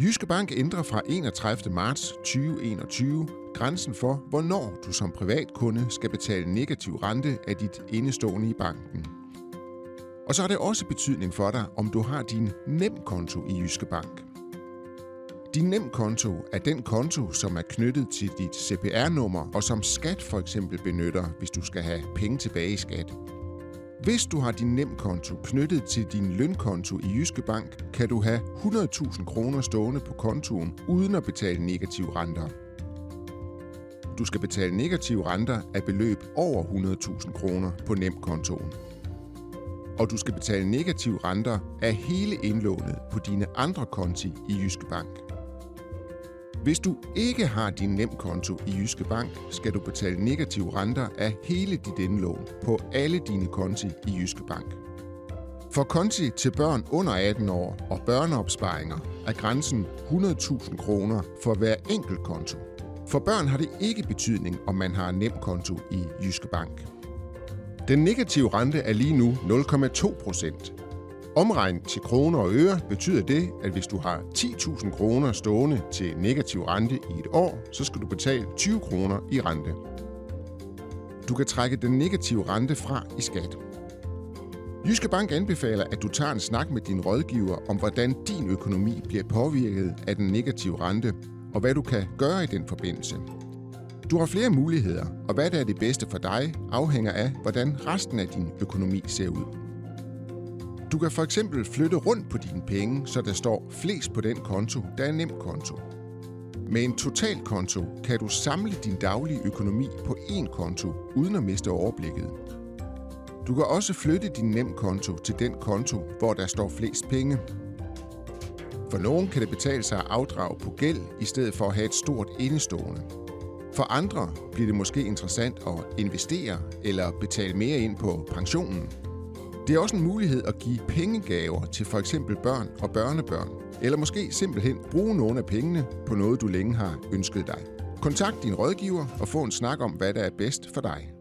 Jyske Bank ændrer fra 31. marts 2021 grænsen for, hvornår du som privatkunde skal betale negativ rente af dit indestående i banken. Og så har det også betydning for dig, om du har din nemkonto i Jyske Bank. Din nemkonto er den konto, som er knyttet til dit CPR-nummer, og som skat for eksempel benytter, hvis du skal have penge tilbage i skat. Hvis du har din nemkonto knyttet til din lønkonto i Jyske Bank, kan du have 100.000 kroner stående på kontoen uden at betale negative renter. Du skal betale negative renter af beløb over 100.000 kroner på nemkontoen. Og du skal betale negative renter af hele indlånet på dine andre konti i Jyske Bank. Hvis du ikke har din nemkonto i Jyske Bank, skal du betale negative renter af hele dit indlån på alle dine konti i Jyske Bank. For konti til børn under 18 år og børneopsparinger er grænsen 100.000 kroner for hver enkelt konto. For børn har det ikke betydning, om man har nemkonto i Jyske Bank. Den negative rente er lige nu 0,2 procent, Omregnet til kroner og øre betyder det, at hvis du har 10.000 kroner stående til negativ rente i et år, så skal du betale 20 kroner i rente. Du kan trække den negative rente fra i skat. Jyske Bank anbefaler, at du tager en snak med din rådgiver om, hvordan din økonomi bliver påvirket af den negative rente, og hvad du kan gøre i den forbindelse. Du har flere muligheder, og hvad der er det bedste for dig, afhænger af, hvordan resten af din økonomi ser ud. Du kan for eksempel flytte rundt på dine penge, så der står flest på den konto, der er nem konto. Med en totalkonto kan du samle din daglige økonomi på én konto, uden at miste overblikket. Du kan også flytte din nem konto til den konto, hvor der står flest penge. For nogen kan det betale sig at afdrage på gæld, i stedet for at have et stort indestående. For andre bliver det måske interessant at investere eller betale mere ind på pensionen, det er også en mulighed at give pengegaver til for eksempel børn og børnebørn, eller måske simpelthen bruge nogle af pengene på noget, du længe har ønsket dig. Kontakt din rådgiver og få en snak om, hvad der er bedst for dig.